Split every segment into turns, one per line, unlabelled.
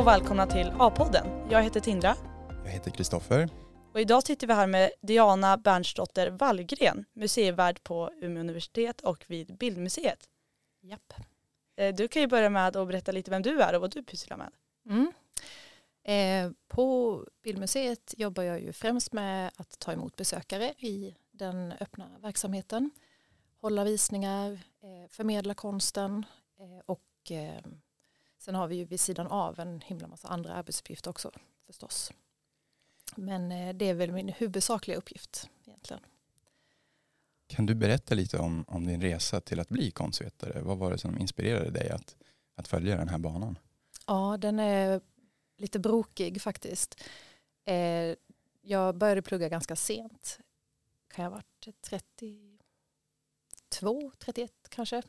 och välkomna till A-podden. Jag heter Tindra
Jag heter Kristoffer.
och idag sitter vi här med Diana Bernsdotter Wallgren, museivärd på Umeå universitet och vid Bildmuseet.
Japp.
Eh, Du kan ju börja med att berätta lite vem du är och vad du pysslar med.
Mm. Eh, på Bildmuseet jobbar jag ju främst med att ta emot besökare i den öppna verksamheten. Hålla visningar, eh, förmedla konsten eh, och eh, sen har vi ju vid sidan av en himla massa andra arbetsuppgifter också förstås. Men eh, det är väl min huvudsakliga uppgift egentligen.
Kan du berätta lite om, om din resa till att bli konstvetare? Vad var det som inspirerade dig att, att följa den här banan?
Ja, den är lite brokig faktiskt. Eh, jag började plugga ganska sent. Kan jag ha varit 32, 31 kanske.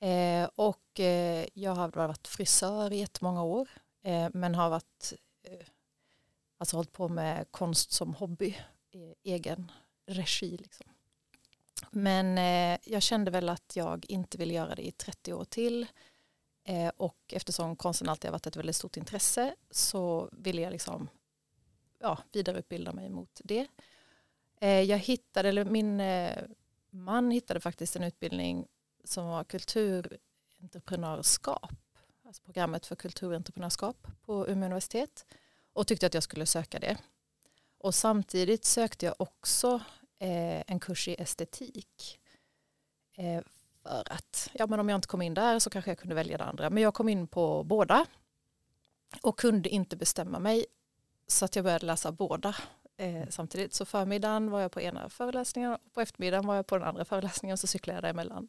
Eh, och eh, jag har varit frisör i jättemånga år. Eh, men har varit, eh, alltså hållit på med konst som hobby i egen regi. Liksom. Men eh, jag kände väl att jag inte ville göra det i 30 år till. Eh, och eftersom konsten alltid har varit ett väldigt stort intresse så ville jag liksom, ja, vidareutbilda mig mot det. Eh, jag hittade, eller min eh, man hittade faktiskt en utbildning som var kulturentreprenörskap, alltså programmet för kulturentreprenörskap på Umeå universitet och tyckte att jag skulle söka det. Och samtidigt sökte jag också eh, en kurs i estetik eh, för att ja, men om jag inte kom in där så kanske jag kunde välja det andra. Men jag kom in på båda och kunde inte bestämma mig så att jag började läsa båda eh, samtidigt. Så förmiddagen var jag på ena föreläsningen och på eftermiddagen var jag på den andra föreläsningen och så cyklade jag däremellan.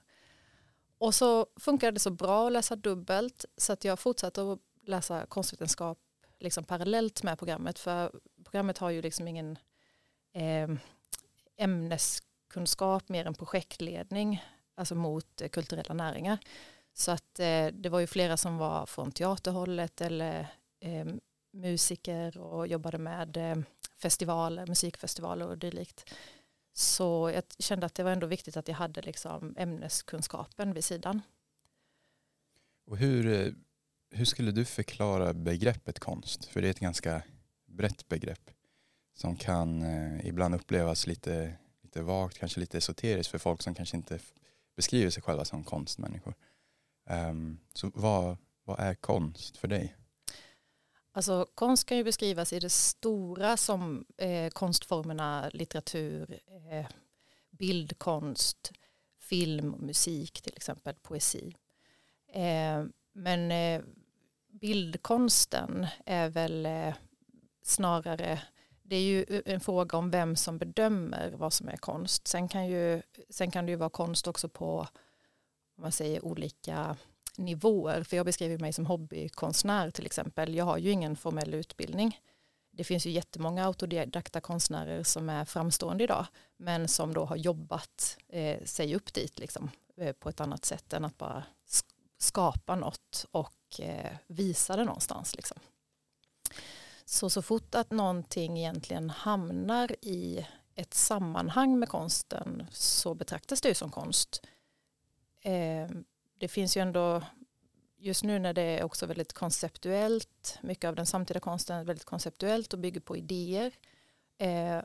Och så funkade det så bra att läsa dubbelt så att jag fortsatte att läsa konstvetenskap liksom parallellt med programmet för programmet har ju liksom ingen eh, ämneskunskap mer än projektledning alltså mot eh, kulturella näringar. Så att eh, det var ju flera som var från teaterhållet eller eh, musiker och jobbade med eh, festivaler, musikfestivaler och dylikt. Så jag kände att det var ändå viktigt att jag hade liksom ämneskunskapen vid sidan.
Och hur, eh, hur skulle du förklara begreppet konst? För det är ett ganska brett begrepp som kan eh, ibland upplevas lite, lite vagt, kanske lite esoteriskt för folk som kanske inte beskriver sig själva som konstmänniskor. Um, så vad, vad är konst för dig?
Alltså konst kan ju beskrivas i det stora som eh, konstformerna litteratur, eh, bildkonst, film, musik till exempel, poesi. Eh, men eh, bildkonsten är väl eh, snarare, det är ju en fråga om vem som bedömer vad som är konst. Sen kan, ju, sen kan det ju vara konst också på om man säger olika nivåer. För jag beskriver mig som hobbykonstnär till exempel. Jag har ju ingen formell utbildning. Det finns ju jättemånga autodidakta konstnärer som är framstående idag. Men som då har jobbat eh, sig upp dit liksom, eh, på ett annat sätt än att bara skapa något och eh, visa det någonstans. Liksom. Så så fort att någonting egentligen hamnar i ett sammanhang med konsten så betraktas det ju som konst. Ehm, det finns ju ändå, just nu när det är också väldigt konceptuellt, mycket av den samtida konsten är väldigt konceptuellt och bygger på idéer, eh,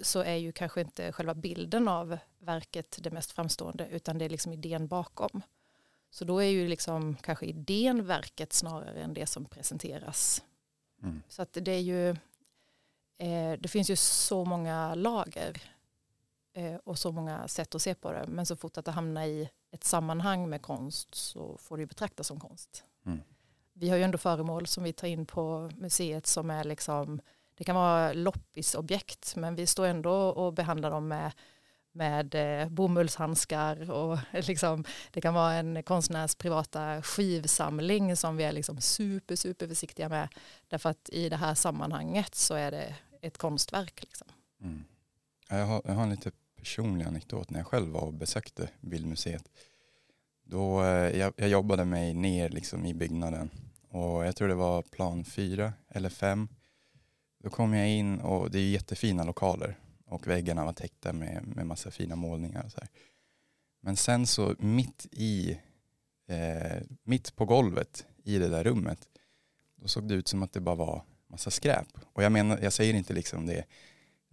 så är ju kanske inte själva bilden av verket det mest framstående, utan det är liksom idén bakom. Så då är ju liksom kanske idén verket snarare än det som presenteras.
Mm.
Så att det är ju, eh, det finns ju så många lager eh, och så många sätt att se på det. Men så fort att det hamnar i ett sammanhang med konst så får det ju betraktas som konst.
Mm.
Vi har ju ändå föremål som vi tar in på museet som är liksom, det kan vara loppisobjekt men vi står ändå och behandlar dem med, med eh, bomullshandskar och liksom, det kan vara en konstnärs privata skivsamling som vi är liksom super, super försiktiga med. Därför att i det här sammanhanget så är det ett konstverk. Liksom.
Mm. Ja, Jag, har, jag har en lite personlig anekdot när jag själv var och besökte Bildmuseet. Då, eh, jag, jag jobbade mig ner liksom i byggnaden och jag tror det var plan fyra eller fem. Då kom jag in och det är jättefina lokaler och väggarna var täckta med, med massa fina målningar och så här. Men sen så mitt i, eh, mitt på golvet i det där rummet då såg det ut som att det bara var massa skräp. Och jag menar, jag säger inte liksom det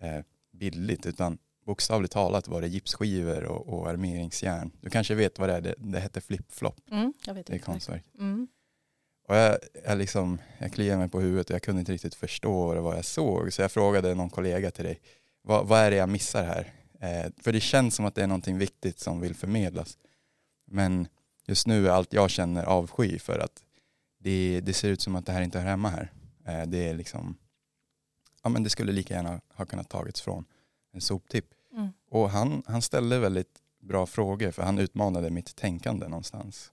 eh, bildligt utan bokstavligt talat var det gipsskivor och, och armeringsjärn. Du kanske vet vad det är, det, det hette flip-flop.
Mm, jag vet
Det är konstverk.
Mm.
Och jag, jag, liksom, jag kliade mig på huvudet och jag kunde inte riktigt förstå vad det var jag såg. Så jag frågade någon kollega till dig, vad, vad är det jag missar här? Eh, för det känns som att det är någonting viktigt som vill förmedlas. Men just nu är allt jag känner avsky för att det, det ser ut som att det här inte hör hemma här. Eh, det är liksom, ja men det skulle lika gärna ha kunnat tagits från en soptipp.
Mm.
Och han, han ställde väldigt bra frågor för han utmanade mitt tänkande någonstans.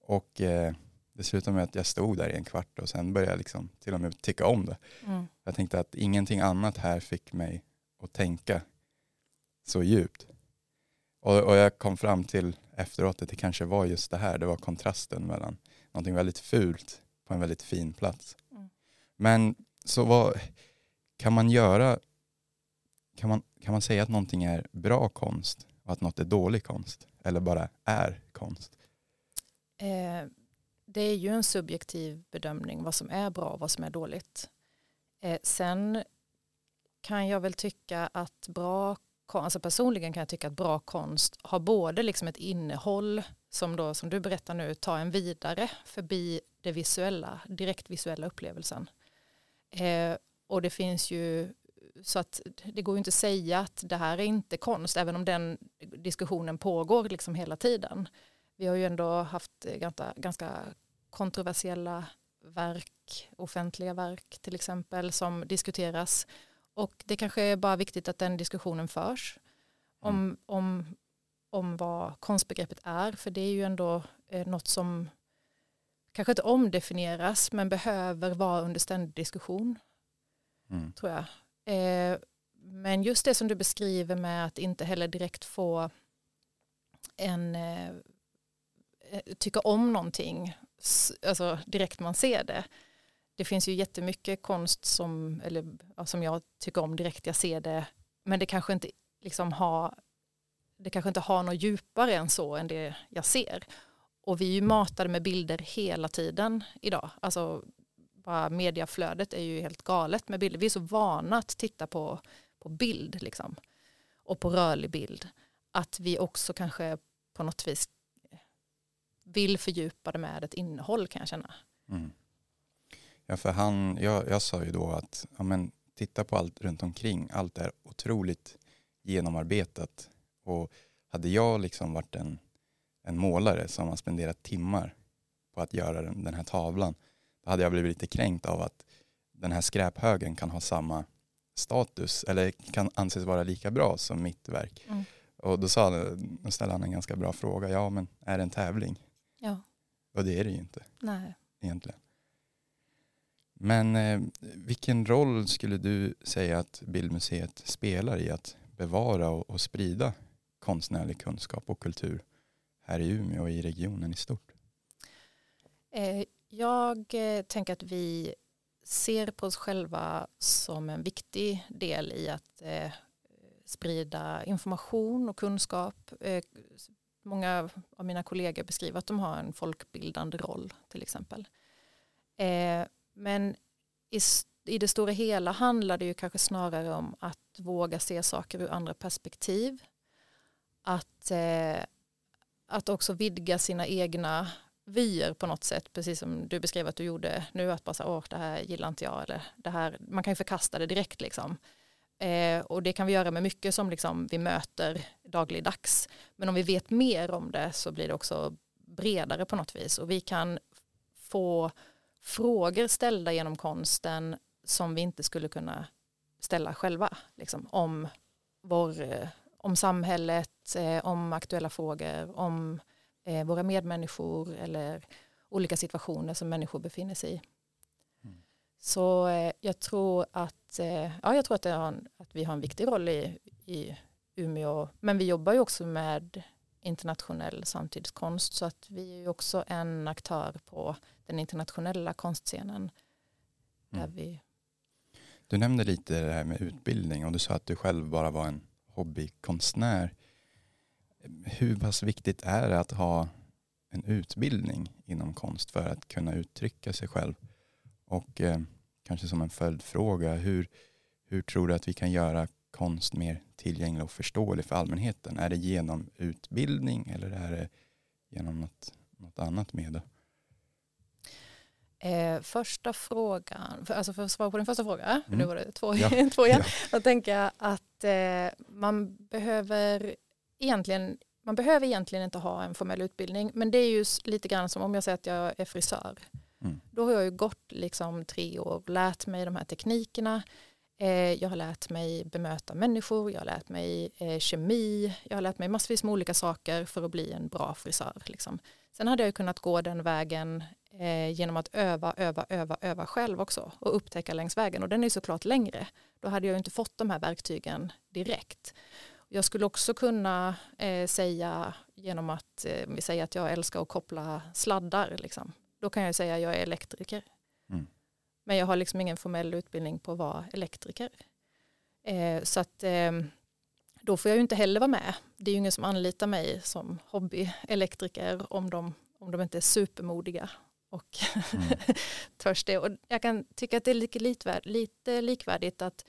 Och eh, det slutade med att jag stod där i en kvart och sen började jag liksom till och med tycka om det.
Mm.
Jag tänkte att ingenting annat här fick mig att tänka så djupt. Och, och jag kom fram till efteråt att det kanske var just det här, det var kontrasten mellan någonting väldigt fult på en väldigt fin plats.
Mm.
Men så vad kan man göra, kan man, kan man säga att någonting är bra konst och att något är dålig konst? Eller bara är konst?
Eh, det är ju en subjektiv bedömning vad som är bra och vad som är dåligt. Eh, sen kan jag väl tycka att bra alltså personligen kan jag tycka att bra konst har både liksom ett innehåll som då som du berättar nu tar en vidare förbi det visuella, direkt visuella upplevelsen. Eh, och det finns ju så att det går ju inte att säga att det här är inte konst även om den diskussionen pågår liksom hela tiden. Vi har ju ändå haft ganska, ganska kontroversiella verk, offentliga verk till exempel som diskuteras. Och det kanske är bara viktigt att den diskussionen förs om, om, om vad konstbegreppet är. För det är ju ändå eh, något som kanske inte omdefinieras men behöver vara under ständig diskussion
Mm.
tror jag. Eh, men just det som du beskriver med att inte heller direkt få en eh, eh tycka om någonting, alltså direkt man ser det. Det finns ju jättemycket konst som, eller, som jag tycker om direkt jag ser det, men det kanske inte liksom har det kanske inte har något djupare än så än det jag ser. Och vi är ju matade med bilder hela tiden idag. Alltså bara mediaflödet är ju helt galet med bilder. Vi är så vana att titta på, på bild liksom. Och på rörlig bild. Att vi också kanske på något vis vill fördjupa det med ett innehåll kan jag känna.
Mm. Ja, för han, jag, jag sa ju då att ja, men, titta på allt runt omkring. Allt är otroligt genomarbetat. Och hade jag liksom varit en, en målare som har spenderat timmar på att göra den, den här tavlan, då hade jag blivit lite kränkt av att den här skräphögen kan ha samma status eller kan anses vara lika bra som mitt verk.
Mm.
Och då, sa, han- då ställde han en ganska bra fråga. Ja, men är det en tävling?
Ja,
Och det är det ju inte
nej.
egentligen. Men eh, vilken roll skulle du säga att Bildmuseet spelar i att bevara och, och sprida konstnärlig kunskap och kultur här i Umeå och i regionen i stort?
Eh, jag eh, tänker att vi ser på oss själva som en viktig del i att eh, sprida information och kunskap. Eh, Många av mina kollegor beskriver att de har en folkbildande roll till exempel. Eh, Men i, i det stora hela handlar det ju kanske snarare om att våga se saker ur andra perspektiv. Att, eh, att också vidga sina egna vyer på något sätt, precis som du beskrev att du gjorde nu, att bara säga, åh, det här gillar inte jag, eller det här, man kan ju förkasta det direkt liksom. Eh, och det kan vi göra med mycket som liksom vi möter dagligdags. Men om vi vet mer om det så blir det också bredare på något vis. Och vi kan få frågor ställda genom konsten som vi inte skulle kunna ställa själva. Liksom, om, vår, eh, om samhället, eh, om aktuella frågor, om eh, våra medmänniskor eller olika situationer som människor befinner sig i.
Mm.
Så eh, jag tror att, eh, ja, jag tror att, en, att vi har en viktig roll i, i Umeå. Men vi jobbar ju också med internationell samtidskonst så att vi är ju också en aktör på den internationella konstscenen. Där
Mm.
vi,
Du nämnde lite det här med utbildning och du sa att du själv bara var en hobbykonstnär. Hur pass viktigt är det att ha en utbildning inom konst för att kunna uttrycka sig själv? Och eh, kanske som en följdfråga, hur, hur tror du att vi kan göra konst mer tillgänglig och förståelig för allmänheten? Är det genom utbildning eller är det genom något, något annat medel?
Eh, första frågan, för, alltså för att svara på din första fråga, mm. nu var det två,
ja.
två ja. Då tänker jag att eh, man behöver egentligen man behöver egentligen inte ha en formell utbildning men det är ju lite grann som om jag säger att jag är frisör. Mm. Då har jag ju gått liksom tre år och lärt mig de här teknikerna. Eh, jag har lärt mig bemöta människor, jag har lärt mig eh, kemi, jag har lärt mig massvis med olika saker för att bli en bra frisör. Liksom. Sen hade jag kunnat gå den vägen eh, genom att öva, öva, öva, öva själv också och upptäcka längs vägen och den är såklart längre. Då hade jag inte fått de här verktygen direkt. Jag skulle också kunna eh, säga genom att eh, vi säger att jag älskar att koppla sladdar. Liksom. Då kan jag säga att jag är elektriker. Mm. Men jag har liksom ingen formell utbildning på att vara elektriker. Eh, så att eh, då får jag ju inte heller vara med. Det är ju ingen som anlitar mig som hobbyelektriker om de, om de inte är supermodiga och mm. törs det. Och jag kan tycka att det är lite likvärdigt att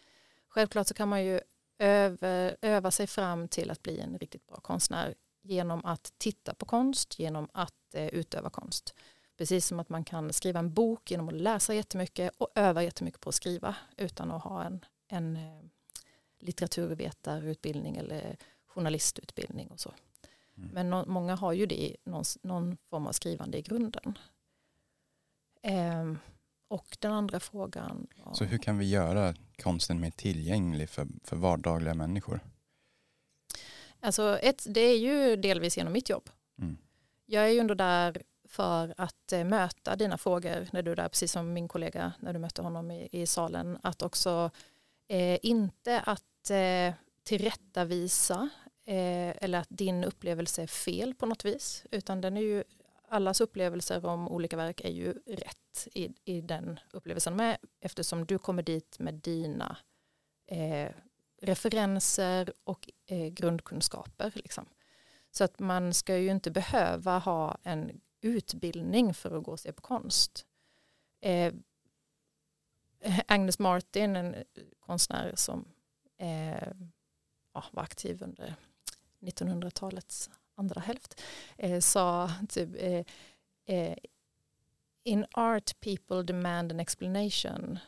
självklart så kan man ju öva, öva sig fram till att bli en riktigt bra konstnär genom att titta på konst, genom att eh, utöva konst. Precis som att man kan skriva en bok genom att läsa jättemycket och öva jättemycket på att skriva utan att ha en, en eh, litteraturvetarutbildning eller journalistutbildning och så. Mm. Men no många har ju det någon, någon form av skrivande i grunden. Eh, och den andra frågan.
Var... Så hur kan vi göra konsten mer tillgänglig för, för vardagliga människor?
Alltså ett, det är ju delvis genom mitt jobb. Mm. Jag är ju ändå där för att eh, möta dina frågor när du är där, precis som min kollega när du mötte honom i, i salen. Att också eh, inte att eh, tillrättavisa eh, eller att din upplevelse är fel på något vis, utan den är ju allas upplevelser om olika verk är ju rätt i, i den upplevelsen med eftersom du kommer dit med dina eh, referenser och eh, grundkunskaper. Liksom. Så att man ska ju inte behöva ha en utbildning för att gå och se på konst. Eh, Agnes Martin, en eh, konstnär som eh, ja, var aktiv under 1900-talets andra hälft, eh, sa typ eh, eh, In art people demand an explanation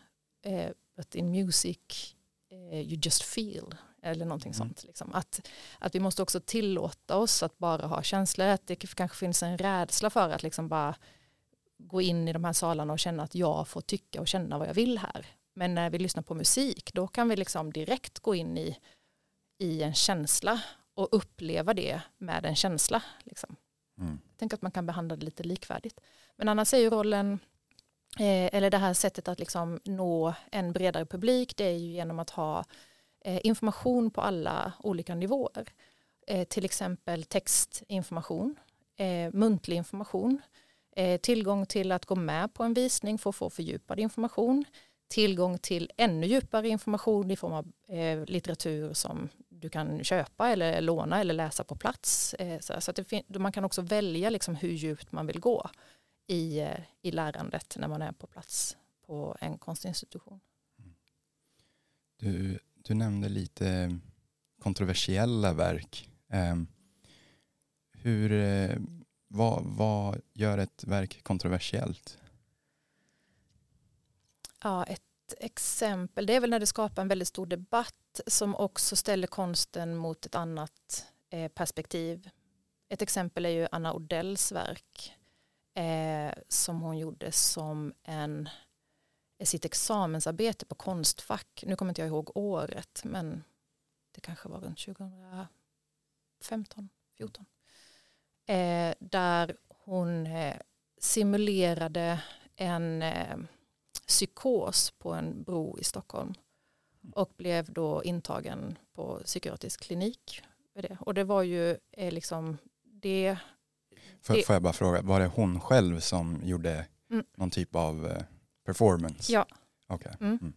eh, but in music eh, you just feel eller någonting mm. sånt. Liksom. Att, att vi måste också tillåta oss att bara ha känslor, att det kanske finns en rädsla för att liksom bara gå in i de här salarna och känna att jag får tycka och känna vad jag vill här. Men när vi lyssnar på musik då kan vi liksom direkt gå in i, i en känsla och uppleva det med en känsla. Liksom. Mm. Jag tänker att man kan behandla det lite likvärdigt. Men annars är ju rollen, eh, eller det här sättet att liksom nå en bredare publik, det är ju genom att ha eh, information på alla olika nivåer. Eh, till exempel textinformation, eh, muntlig information, eh, tillgång till att gå med på en visning för att få fördjupad information, tillgång till ännu djupare information i form av eh, litteratur som du kan köpa eller låna eller läsa på plats. Eh, så att man kan också välja liksom hur djupt man vill gå i, eh, i lärandet när man är på plats på en konstinstitution.
Du, du nämnde lite kontroversiella verk. Ehm, hur, eh, vad, vad gör ett verk kontroversiellt?
Ja, ett exempel, det är väl när det skapar en väldigt stor debatt som också ställer konsten mot ett annat eh, perspektiv. Ett exempel är ju Anna Odells verk eh, som hon gjorde som en eh, sitt examensarbete på Konstfack. Nu kommer inte jag ihåg året men det kanske var runt 2015, 14. Eh, där hon eh, simulerade en eh, psykos på en bro i Stockholm och blev då intagen på psykiatrisk klinik. Det. Och det var ju eh, liksom det.
Får, det. får jag bara fråga, var det hon själv som gjorde mm. någon typ av eh, performance?
Ja.
Okay. Mm. Mm.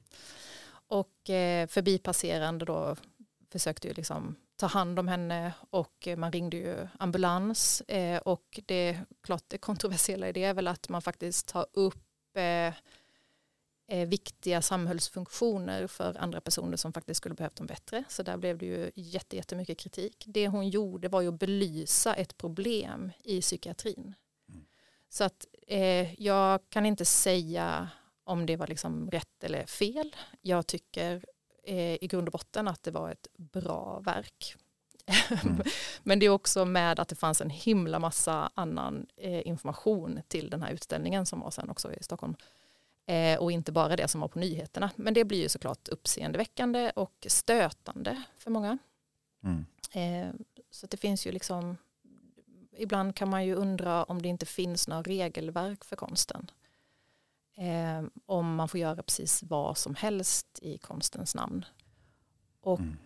Och eh, förbipasserande då försökte ju liksom ta hand om henne och man ringde ju ambulans eh, och det klart det kontroversiella i det är väl att man faktiskt tar upp eh, viktiga samhällsfunktioner för andra personer som faktiskt skulle behövt dem bättre. Så där blev det ju jätte, jättemycket kritik. Det hon gjorde var ju att belysa ett problem i psykiatrin. Mm. Så att eh, jag kan inte säga om det var liksom rätt eller fel. Jag tycker eh, i grund och botten att det var ett bra verk. Mm. Men det är också med att det fanns en himla massa annan eh, information till den här utställningen som var sen också i Stockholm. Eh, och inte bara det som var på nyheterna. Men det blir ju såklart uppseendeväckande och stötande för många. Mm. Eh, så det finns ju liksom, ibland kan man ju undra om det inte finns några regelverk för konsten. Eh, om man får göra precis vad som helst i konstens namn. Och mm.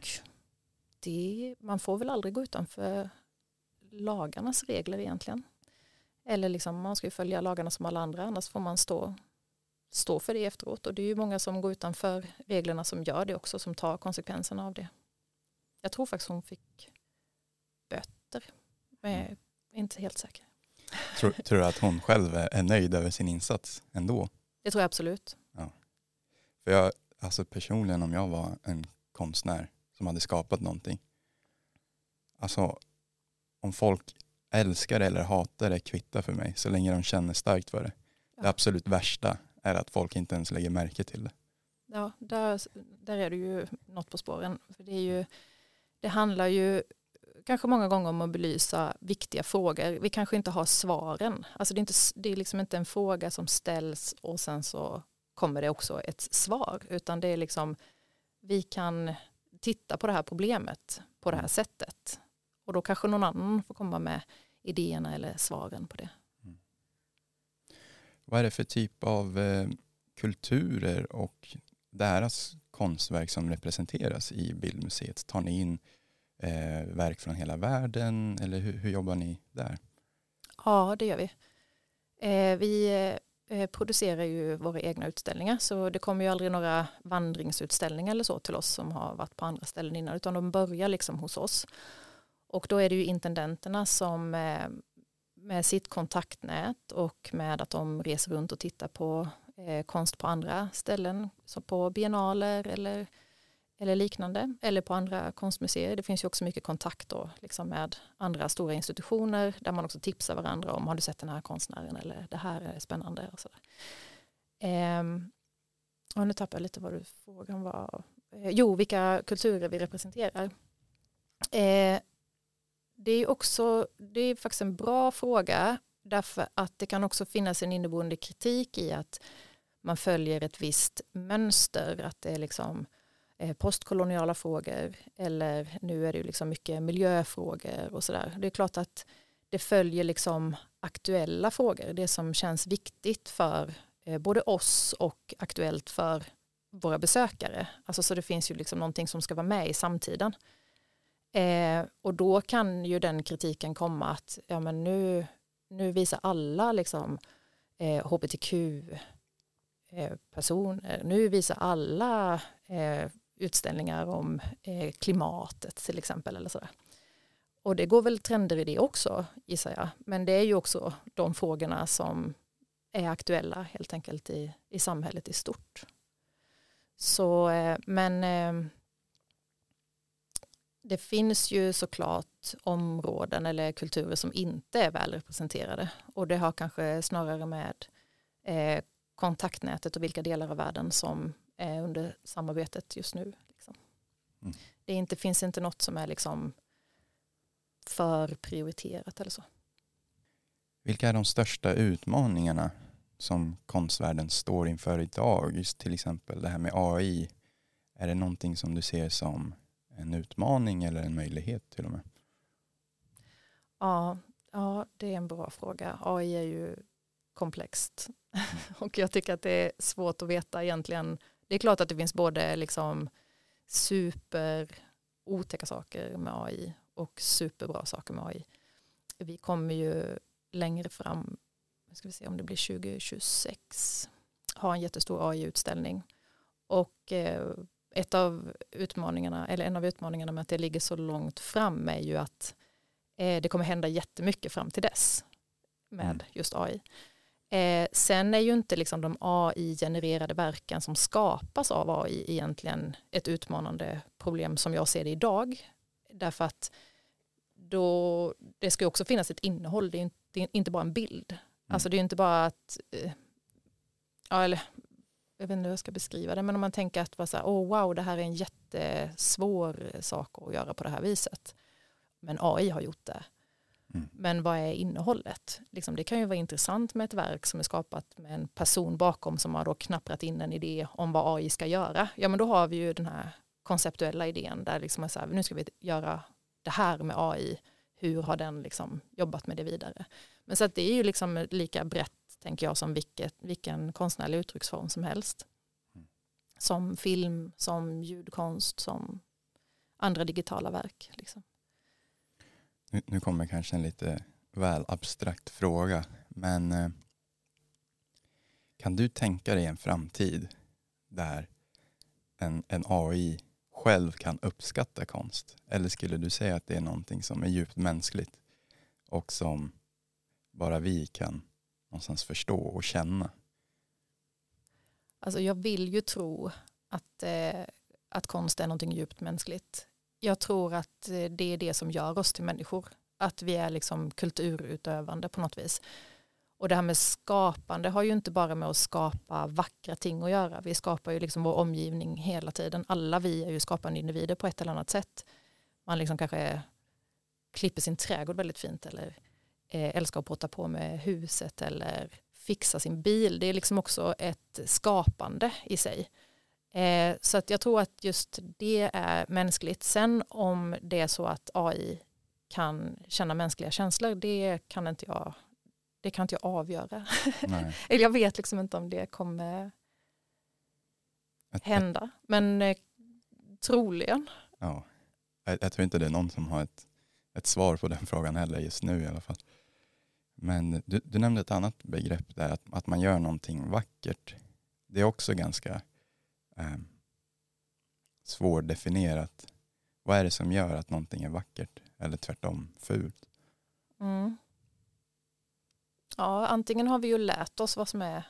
det, man får väl aldrig gå utanför lagarnas regler egentligen. Eller liksom, man ska ju följa lagarna som alla andra, annars får man stå stå för det efteråt. Och det är ju många som går utanför reglerna som gör det också, som tar konsekvenserna av det. Jag tror faktiskt hon fick böter, men jag är inte helt säker.
Tror, tror du att hon själv är nöjd över sin insats ändå?
Det tror jag absolut.
Ja. För jag, alltså personligen om jag var en konstnär som hade skapat någonting, alltså om folk älskar eller hatar det kvittar för mig så länge de känner starkt för det. Ja. Det absolut värsta är att folk inte ens lägger märke till det.
Ja, där, där är det ju något på spåren. För det, är ju, det handlar ju kanske många gånger om att belysa viktiga frågor. Vi kanske inte har svaren. Alltså det, är inte, det är liksom inte en fråga som ställs och sen så kommer det också ett svar. Utan det är liksom, vi kan titta på det här problemet på det här sättet. Och då kanske någon annan får komma med idéerna eller svaren på det.
Vad är det för typ av eh, kulturer och deras konstverk som representeras i Bildmuseet? Tar ni in eh, verk från hela världen eller hur, hur, jobbar ni där?
Ja, det gör vi. Eh, vi eh, producerar ju våra egna utställningar så det kommer ju aldrig några vandringsutställningar eller så till oss som har varit på andra ställen innan utan de börjar liksom hos oss. Och då är det ju intendenterna som eh, med sitt kontaktnät och med att de reser runt och tittar på eh, konst på andra ställen, som på biennaler eller, eller liknande, eller på andra konstmuseer. Det finns ju också mycket kontakt då, liksom med andra stora institutioner där man också tipsar varandra om har du sett den här konstnären eller det här är spännande. Och sådär. Eh, och nu tappar jag lite vad du frågan var. Eh, jo, vilka kulturer vi representerar. Eh, det är också, det är faktiskt en bra fråga därför att det kan också finnas en inneboende kritik i att man följer ett visst mönster, att det är liksom eh, postkoloniala frågor eller nu är det liksom mycket miljöfrågor och sådär. Det är klart att det följer liksom aktuella frågor, det som känns viktigt för eh, både oss och aktuellt för våra besökare. Alltså så det finns ju liksom någonting som ska vara med i samtiden. Eh, och då kan ju den kritiken komma att ja, men nu, nu visar alla liksom, eh, hbtq-personer, eh, eh, nu visar alla eh, utställningar om eh, klimatet till exempel. Eller sådär. Och det går väl trender i det också gissar jag. Men det är ju också de frågorna som är aktuella helt enkelt i, i samhället i stort. Så, eh, men eh, det finns ju såklart områden eller kulturer som inte är väl representerade och det har kanske snarare med eh, kontaktnätet och vilka delar av världen som är under samarbetet just nu. Liksom. Mm. Det inte, finns inte något som är liksom för prioriterat eller så.
Vilka är de största utmaningarna som konstvärlden står inför idag? Just till exempel det här med AI. Är det någonting som du ser som en utmaning eller en möjlighet till och med?
Ja, ja det är en bra fråga. AI är ju komplext mm. och jag tycker att det är svårt att veta egentligen. Det är klart att det finns både liksom super otäcka saker med AI och superbra saker med AI. Vi kommer ju längre fram, ska vi se om det blir 2026, ha en jättestor AI-utställning. Och eh, ett av utmaningarna, eller en av utmaningarna med att det ligger så långt fram är ju att eh, det kommer hända jättemycket fram till dess med mm. just AI. Eh, sen är ju inte liksom de AI-genererade verken som skapas av AI egentligen ett utmanande problem som jag ser det idag. Därför att då, det ska ju också finnas ett innehåll, det är inte, det är inte bara en bild. Mm. Alltså det är inte bara att, eh, ja, eller jag vet inte hur jag ska beskriva det, men om man tänker att vara så här, oh, wow, det här är en jättesvår sak att göra på det här viset. Men AI har gjort det. Mm. Men vad är innehållet? Liksom, det kan ju vara intressant med ett verk som är skapat med en person bakom som har då knapprat in en idé om vad AI ska göra. Ja men då har vi ju den här konceptuella idén där liksom är så här, nu ska vi göra det här med AI. Hur har den liksom jobbat med det vidare? Men så att det är ju liksom lika brett tänker jag som vilket, vilken konstnärlig uttrycksform som helst. Mm. Som film, som ljudkonst, som andra digitala verk. Liksom.
Nu, nu kommer kanske en lite väl abstrakt fråga, men eh, kan du tänka dig en framtid där en, en AI själv kan uppskatta konst? Eller skulle du säga att det är någonting som är djupt mänskligt och som bara vi kan någonstans förstå och känna?
Alltså jag vill ju tro att, eh, att konst är någonting djupt mänskligt. Jag tror att eh, det är det som gör oss till människor. Att vi är liksom kulturutövande på något vis. Och det här med skapande har ju inte bara med att skapa vackra ting att göra. Vi skapar ju liksom vår omgivning hela tiden. Alla vi är ju skapande individer på ett eller annat sätt. Man liksom kanske klipper sin trädgård väldigt fint eller älskar att potta på med huset eller fixa sin bil. Det är liksom också ett skapande i sig. Eh, så att jag tror att just det är mänskligt. Sen om det är så att AI kan känna mänskliga känslor, det kan inte jag, det kan inte jag avgöra. Eller jag vet liksom inte om det kommer hända. Men eh, troligen.
Ja. Jag, jag, tror inte det är någon som har ett, ett svar på den frågan heller just nu i alla fall. Men du, du nämnde ett annat begrepp där, att, att man gör någonting vackert. Det är också ganska eh, svårdefinierat. Vad är det som gör att någonting är vackert eller tvärtom fult? Mm.
Ja, antingen har vi ju lärt oss vad som är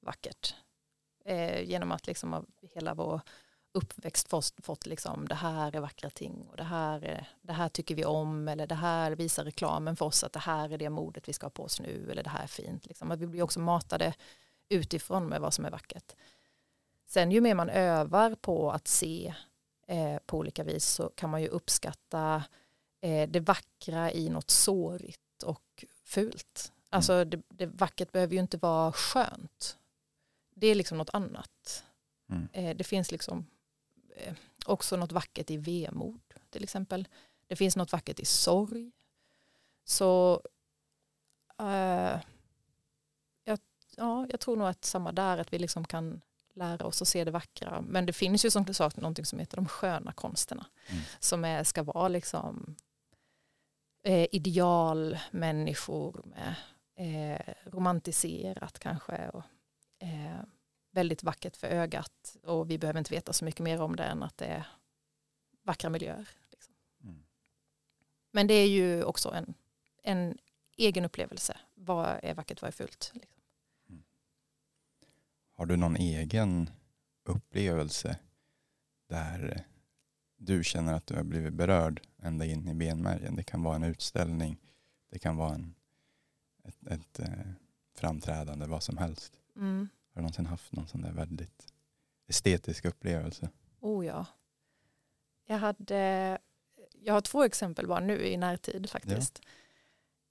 vackert eh, genom att liksom av hela vår uppväxt fått, fått liksom det här är vackra ting och det här, är, det här tycker vi om eller det här visar reklamen för oss att det här är det modet vi ska ha på oss nu eller det här är fint. Liksom. Att vi blir också matade utifrån med vad som är vackert. Sen ju mer man övar på att se eh, på olika vis så kan man ju uppskatta eh, det vackra i något sårigt och fult. Alltså mm. det, det vackert behöver ju inte vara skönt. Det är liksom något annat. Mm. Eh, det finns liksom också något vackert i vemod till exempel. Det finns något vackert i sorg. Så uh, jag, ja, jag tror nog att samma där, att vi liksom kan lära oss att se det vackra. Men det finns ju som sagt någonting som heter de sköna konsterna. Mm. Som är, ska vara liksom eh, idealmänniskor med eh, romantiserat kanske. Och, eh, väldigt vackert för ögat. Och vi behöver inte veta så mycket mer om det än att det är vackra miljöer. Liksom. Mm. Men det är ju också en, en egen upplevelse. Vad är vackert, vad är fult? Liksom.
Har du någon egen upplevelse där du känner att du har blivit berörd ända in i benmärgen? Det kan vara en utställning, det kan vara en, ett, ett eh, framträdande, vad som helst. Mm. Har du någonsin haft någon sån där väldigt estetisk upplevelse?
Oh ja. Jag, hade, jag har två exempel bara nu i närtid faktiskt.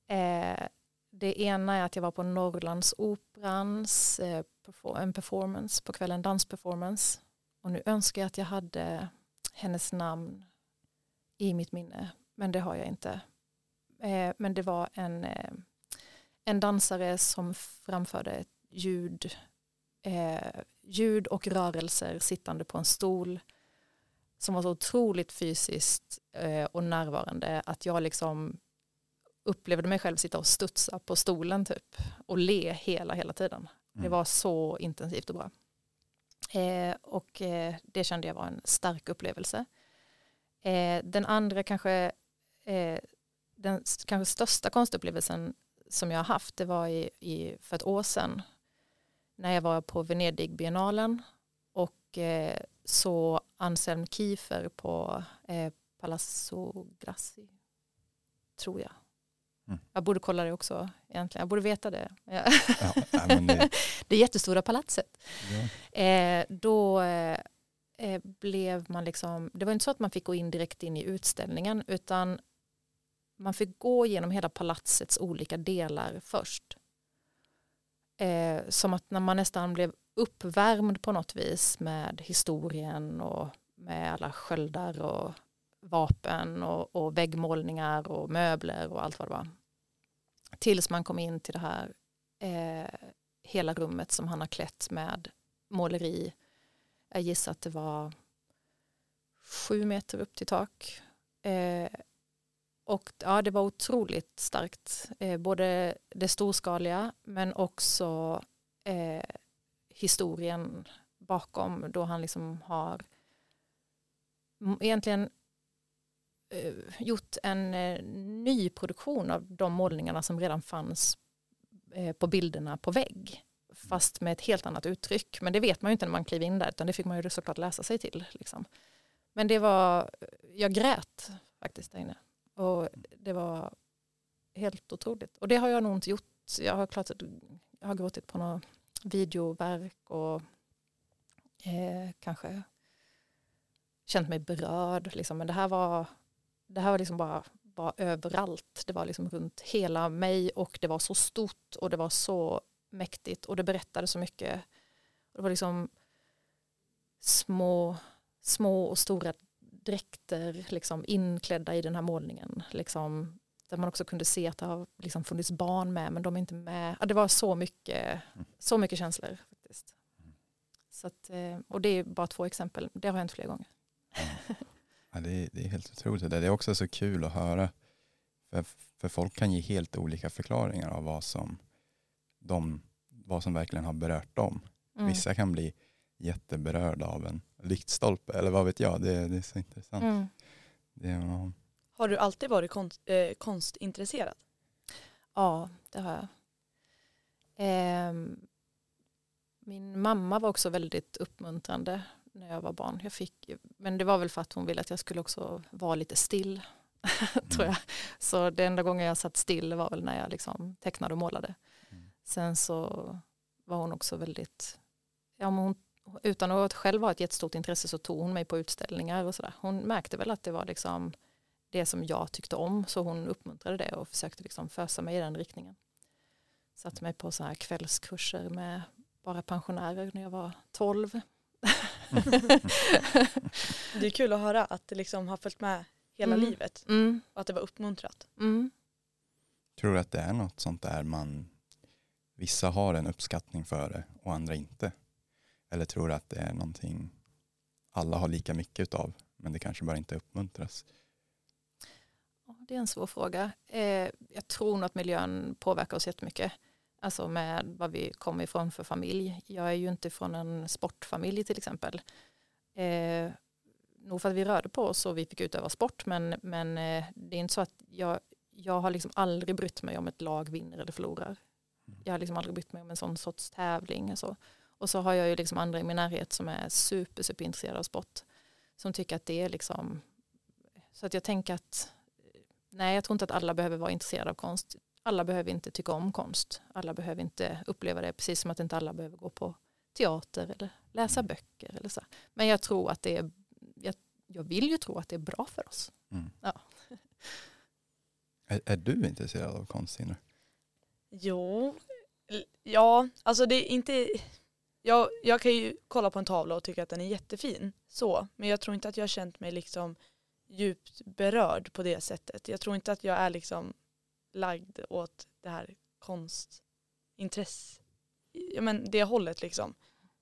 Ja. Eh, det ena är att jag var på Norrlandsoperans eh, en performance på kvällen, dansperformance. Och nu önskar jag att jag hade hennes namn i mitt minne, men det har jag inte. Eh, men det var en, eh, en dansare som framförde ljud, ljud och rörelser sittande på en stol som var så otroligt fysiskt och närvarande att jag liksom upplevde mig själv sitta och studsa på stolen typ och le hela, hela tiden. Mm. Det var så intensivt och bra. Eh, och eh, det kände jag var en stark upplevelse. Eh, den andra kanske, eh, den kanske största konstupplevelsen som jag har haft det var i, i, för ett år sedan när jag var på Venedigbiennalen och eh, så Anselm Kiefer på eh, Palazzo Grassi, tror jag. Mm. Jag borde kolla det också egentligen, jag borde veta det. Ja, det... det jättestora palatset. Ja. Eh, då eh, eh, blev man liksom, det var inte så att man fick gå in direkt in i utställningen utan man fick gå igenom hela palatsets olika delar först. Eh, som att när man nästan blev uppvärmd på något vis med historien och med alla sköldar och vapen och, och väggmålningar och möbler och allt vad det var. Tills man kom in till det här eh, hela rummet som han har klätt med måleri. Jag gissar att det var sju meter upp till tak. Eh, och ja, det var otroligt starkt. Eh, både det storskaliga men också eh, historien bakom då han liksom har egentligen eh, gjort en eh, ny produktion av de målningarna som redan fanns eh, på bilderna på vägg. Fast med ett helt annat uttryck. Men det vet man ju inte när man kliver in där utan det fick man ju såklart läsa sig till. Liksom. Men det var, jag grät faktiskt där inne. Och det var helt otroligt. Och det har jag nog inte gjort. Jag har, klart, jag har gråtit på några videoverk och eh, kanske känt mig berörd. Liksom. Men det här var, det här var liksom bara, var överallt. Det var liksom runt hela mig och det var så stort och det var så mäktigt och det berättade så mycket. Det var liksom små, små och stora dräkter liksom inklädda i den här målningen. Liksom, där man också kunde se att det har liksom funnits barn med men de är inte med. Ja, det var så mycket, så mycket känslor. faktiskt. Så att, eh, och det är bara två exempel, det har hänt flera gånger.
Ja, det, är, det är helt otroligt. Det är också så kul att höra. För, för folk kan ge helt olika förklaringar av vad som, de, vad som verkligen har berört dem. Mm. Vissa kan bli jätteberörda av en lyktstolpe eller vad vet jag. Det, det är så intressant. Mm. Det, ja.
Har du alltid varit konst, eh, konstintresserad?
Ja, det har jag. Eh, min mamma var också väldigt uppmuntrande när jag var barn. Jag fick, men det var väl för att hon ville att jag skulle också vara lite still. tror jag. Så det enda gången jag satt still var väl när jag liksom tecknade och målade. Mm. Sen så var hon också väldigt, ja, men hon utan att själv ha ett jättestort intresse så tog hon mig på utställningar och sådär. Hon märkte väl att det var liksom det som jag tyckte om så hon uppmuntrade det och försökte liksom fösa mig i den riktningen. Satte mig på så här kvällskurser med bara pensionärer när jag var 12.
det är kul att höra att det liksom har följt med hela mm. livet mm. och att det var uppmuntrat. Mm.
Tror du att det är något sånt där man vissa har en uppskattning för det och andra inte? Eller tror att det är någonting alla har lika mycket av men det kanske bara inte uppmuntras?
Det är en svår fråga. Eh, jag tror nog att miljön påverkar oss jättemycket. Alltså med vad vi kommer ifrån för familj. Jag är ju inte från en sportfamilj till exempel. Eh, nog för att vi rörde på oss och vi fick utöva sport men, men eh, det är inte så att jag, jag har liksom aldrig brytt mig om ett lag vinner eller förlorar. Mm. Jag har liksom aldrig brytt mig om en sån sorts tävling. Och så. Och så har jag ju liksom andra i min närhet som är super, super intresserade av sport. Som tycker att det är liksom, så att jag tänker att, nej jag tror inte att alla behöver vara intresserade av konst. Alla behöver inte tycka om konst. Alla behöver inte uppleva det, precis som att inte alla behöver gå på teater eller läsa mm. böcker. Eller så. Men jag tror att det är, jag, jag vill ju tro att det är bra för oss. Mm. Ja.
Är, är, du intresserad av konst, Sina?
Jo, ja, alltså det är inte jag, jag kan ju kolla på en tavla och tycka att den är jättefin. Så, men jag tror inte att jag har känt mig liksom djupt berörd på det sättet. Jag tror inte att jag är liksom lagd åt det här konstintresse. Ja men det hållet liksom.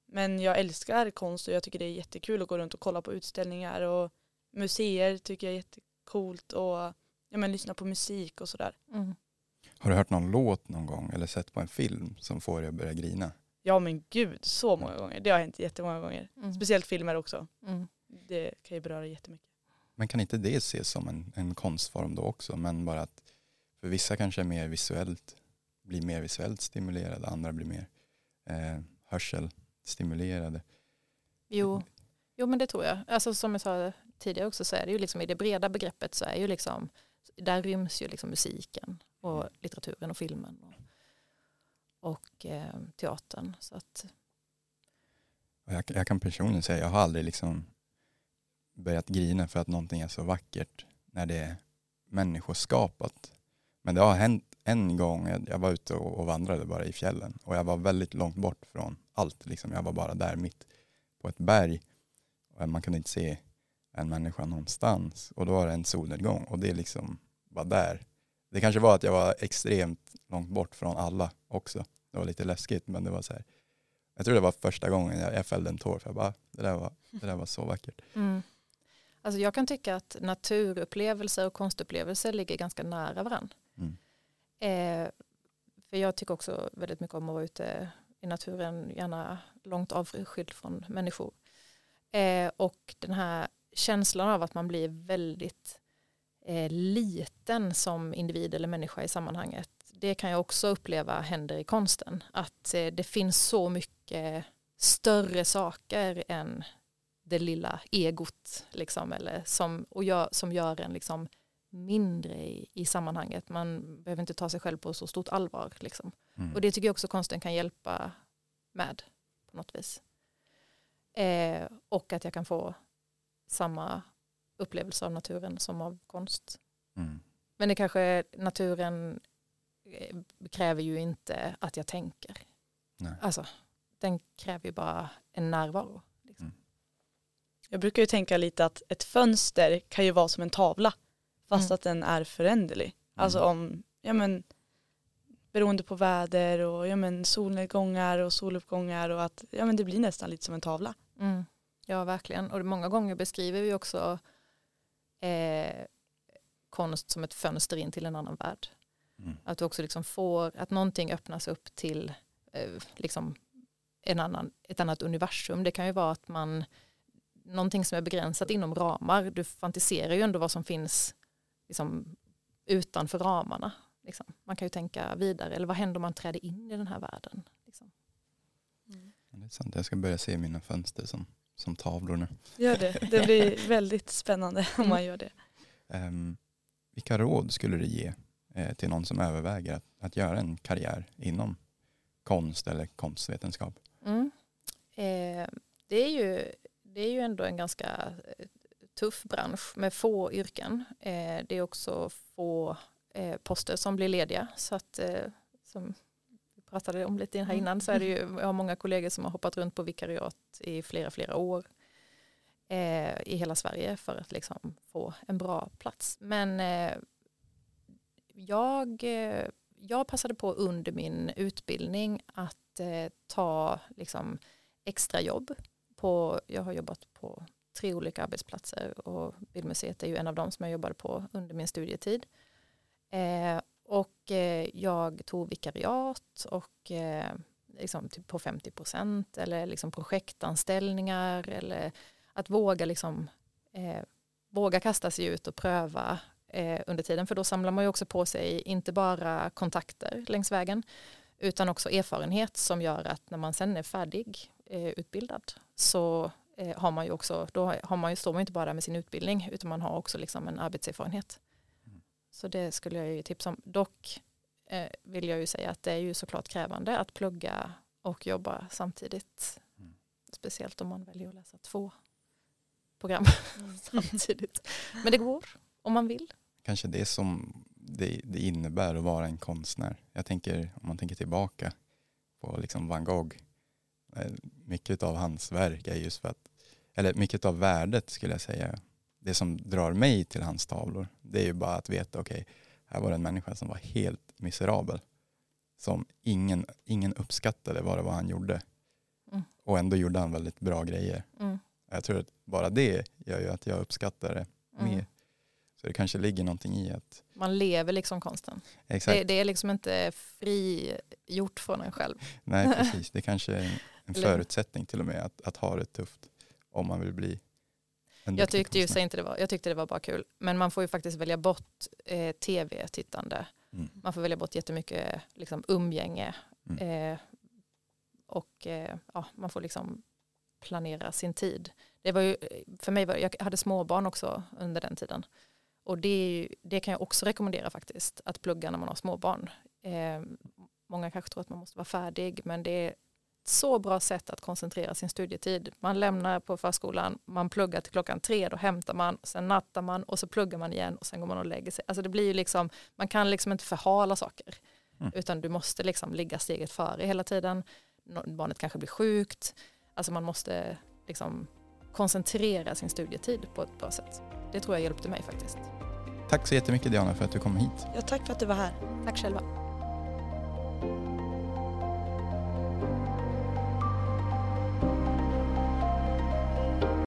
Men jag älskar konst och jag tycker det är jättekul att gå runt och kolla på utställningar och museer tycker jag är jättecoolt och ja, men lyssna på musik och sådär. Mm.
Har du hört någon låt någon gång eller sett på en film som får dig att börja grina?
Ja men gud, så många gånger. Det har hänt jättemånga gånger. Mm. Speciellt filmer också. Mm. Det kan ju beröra jättemycket.
Men kan inte det ses som en, en konstform då också? Men bara att för vissa kanske är mer visuellt blir mer visuellt stimulerade, andra blir mer eh, hörselstimulerade.
Jo, jo, men det tror jag. Alltså, som jag sa tidigare också så är det ju liksom i det breda begreppet så är ju liksom där ryms ju liksom musiken och
Mm.
litteraturen och filmen och, och eh, teatern. Så att,
jag, jag kan personligen säga, jag har aldrig liksom börjat grina för att någonting är så vackert när det är människoskapat. Men det har hänt en gång, jag, jag var ute och, och vandrade bara i fjällen och jag var väldigt långt bort från allt. Liksom. Jag var bara där mitt på ett berg och man kunde inte se en människa någonstans och då var det en solnedgång och det liksom var där. Det kanske var att jag var extremt långt bort från alla också. Det var lite läskigt men det var så här. Jag tror det var första gången jag, jag fällde en tår för jag bara, det där var, det där var så vackert.
mm. Alltså jag kan tycka att naturupplevelser och konstupplevelser ligger ganska nära varandra.
Mm.
Eh, för jag tycker också väldigt mycket om att vara ute i naturen, gärna långt avskild från människor. Eh, och den här känslan av att man blir väldigt eh, liten som individ eller människa i sammanhanget. Det kan jag också uppleva händer i konsten. Att eh, det finns så mycket större saker än det lilla egot. Liksom, eller som, och gör, som gör en liksom, mindre i, i sammanhanget. Man behöver inte ta sig själv på så stort allvar. Liksom.
Mm.
Och det tycker jag också konsten kan hjälpa med på något vis. Eh, och att jag kan få samma upplevelse av naturen som av konst.
Mm.
Men det kanske naturen eh, kräver ju inte att jag tänker.
Nej.
Alltså, den kräver ju bara en närvaro.
Jag brukar ju tänka lite att ett fönster kan ju vara som en tavla fast
Mm.
att den är föränderlig. Alltså om, ja men beroende på väder och ja men solnedgångar och soluppgångar och att ja men det blir nästan lite som en tavla.
Mm. Ja, verkligen. Och många gånger beskriver vi också eh, konst som ett fönster in till en annan värld.
Mm.
Att du också liksom får, att någonting öppnas upp till eh, liksom en annan, ett annat universum. Det kan ju vara att man, någonting som är begränsat inom ramar, du fantiserar ju ändå vad som finns liksom, utanför ramarna. Liksom. Man kan ju tänka vidare, eller vad händer om man träder in i den här världen? Liksom.
Ja, Det är sant, jag ska börja se mina fönster som, som tavlor nu.
Gör det. Det blir väldigt spännande om man gör det.
Ehm, vilka råd skulle du ge eh, till någon som överväger att, att göra en karriär inom konst eller konstvetenskap?
Mm. Eh, det, är ju, det är ju ändå en ganska eh, tuff bransch med få yrken. Eh, det är också få eh, poster som blir lediga. Så att, eh, som pratade om lite här innan så är det ju, jag har många kollegor som har hoppat runt på vikariat i flera, flera år eh, i hela Sverige för att liksom få en bra plats. Men eh, jag, eh, jag passade på under min utbildning att eh, ta liksom, extra jobb. På, jag har jobbat på tre olika arbetsplatser och Bildmuseet är ju en av dem som jag jobbade på under min studietid. Eh, och eh, jag tog vikariat och eh, liksom typ på 50 procent eller liksom projektanställningar eller att våga liksom eh, våga kasta sig ut och pröva eh, under tiden för då samlar man ju också på sig inte bara kontakter längs vägen utan också erfarenhet som gör att när man sen är färdig eh, utbildad så eh, har man ju också, då har man ju, står man ju inte bara där med sin utbildning utan man har också liksom en arbetserfarenhet.
Mm.
Så det skulle jag ju tipsa om. Dock eh, vill jag ju säga att det är ju såklart krävande att plugga och jobba samtidigt.
Mm.
Speciellt om man väljer att läsa två program samtidigt. Men det går om man vill.
Kanske det som det, det innebär att vara en konstnär. Jag tänker om man tänker tillbaka på liksom Van Gogh. eh, Mycket av hans verk är just för att, eller mycket av värdet skulle jag säga, det som drar mig till hans tavlor, det är ju bara att veta, okej, här var det en människa som var helt miserabel. Som ingen, ingen uppskattade vad det var han gjorde.
Mm.
Och ändå gjorde han väldigt bra grejer.
Mm.
Jag tror att bara det gör ju att jag uppskattar det
Mm.
mer. Så det kanske ligger någonting i att,
Man lever liksom konsten.
exakt,
Det, det är liksom inte frigjort från en själv.
nej precis, det kanske är en, förutsättning till och med att, att ha det tufft om man vill bli
Jag tyckte ju inte det var, jag tyckte det var bara kul. Men man får ju faktiskt välja bort eh, tv-tittande
Mm.
Man får välja bort jättemycket liksom, umgänge.
Mm.
Eh, och eh, ja, man får liksom planera sin tid. Det var ju, för mig var, jag hade småbarn också under den tiden. Och det, ju, det kan jag också rekommendera faktiskt, att plugga när man har småbarn. Eh, många kanske tror att man måste vara färdig, men det är så bra sätt att koncentrera sin studietid. Man lämnar på förskolan, man pluggar till klockan tre, då hämtar man, sen nattar man och så pluggar man igen och sen går man och lägger sig. Alltså det blir ju liksom, man kan liksom inte förhala saker,
Mm.
utan du måste liksom ligga steget före hela tiden. Barnet kanske blir sjukt, alltså man måste liksom koncentrera sin studietid på ett bra sätt. Det tror jag hjälpte mig faktiskt.
Tack så jättemycket Diana för att du kom hit.
Ja, tack för att du var här.
Tack själva.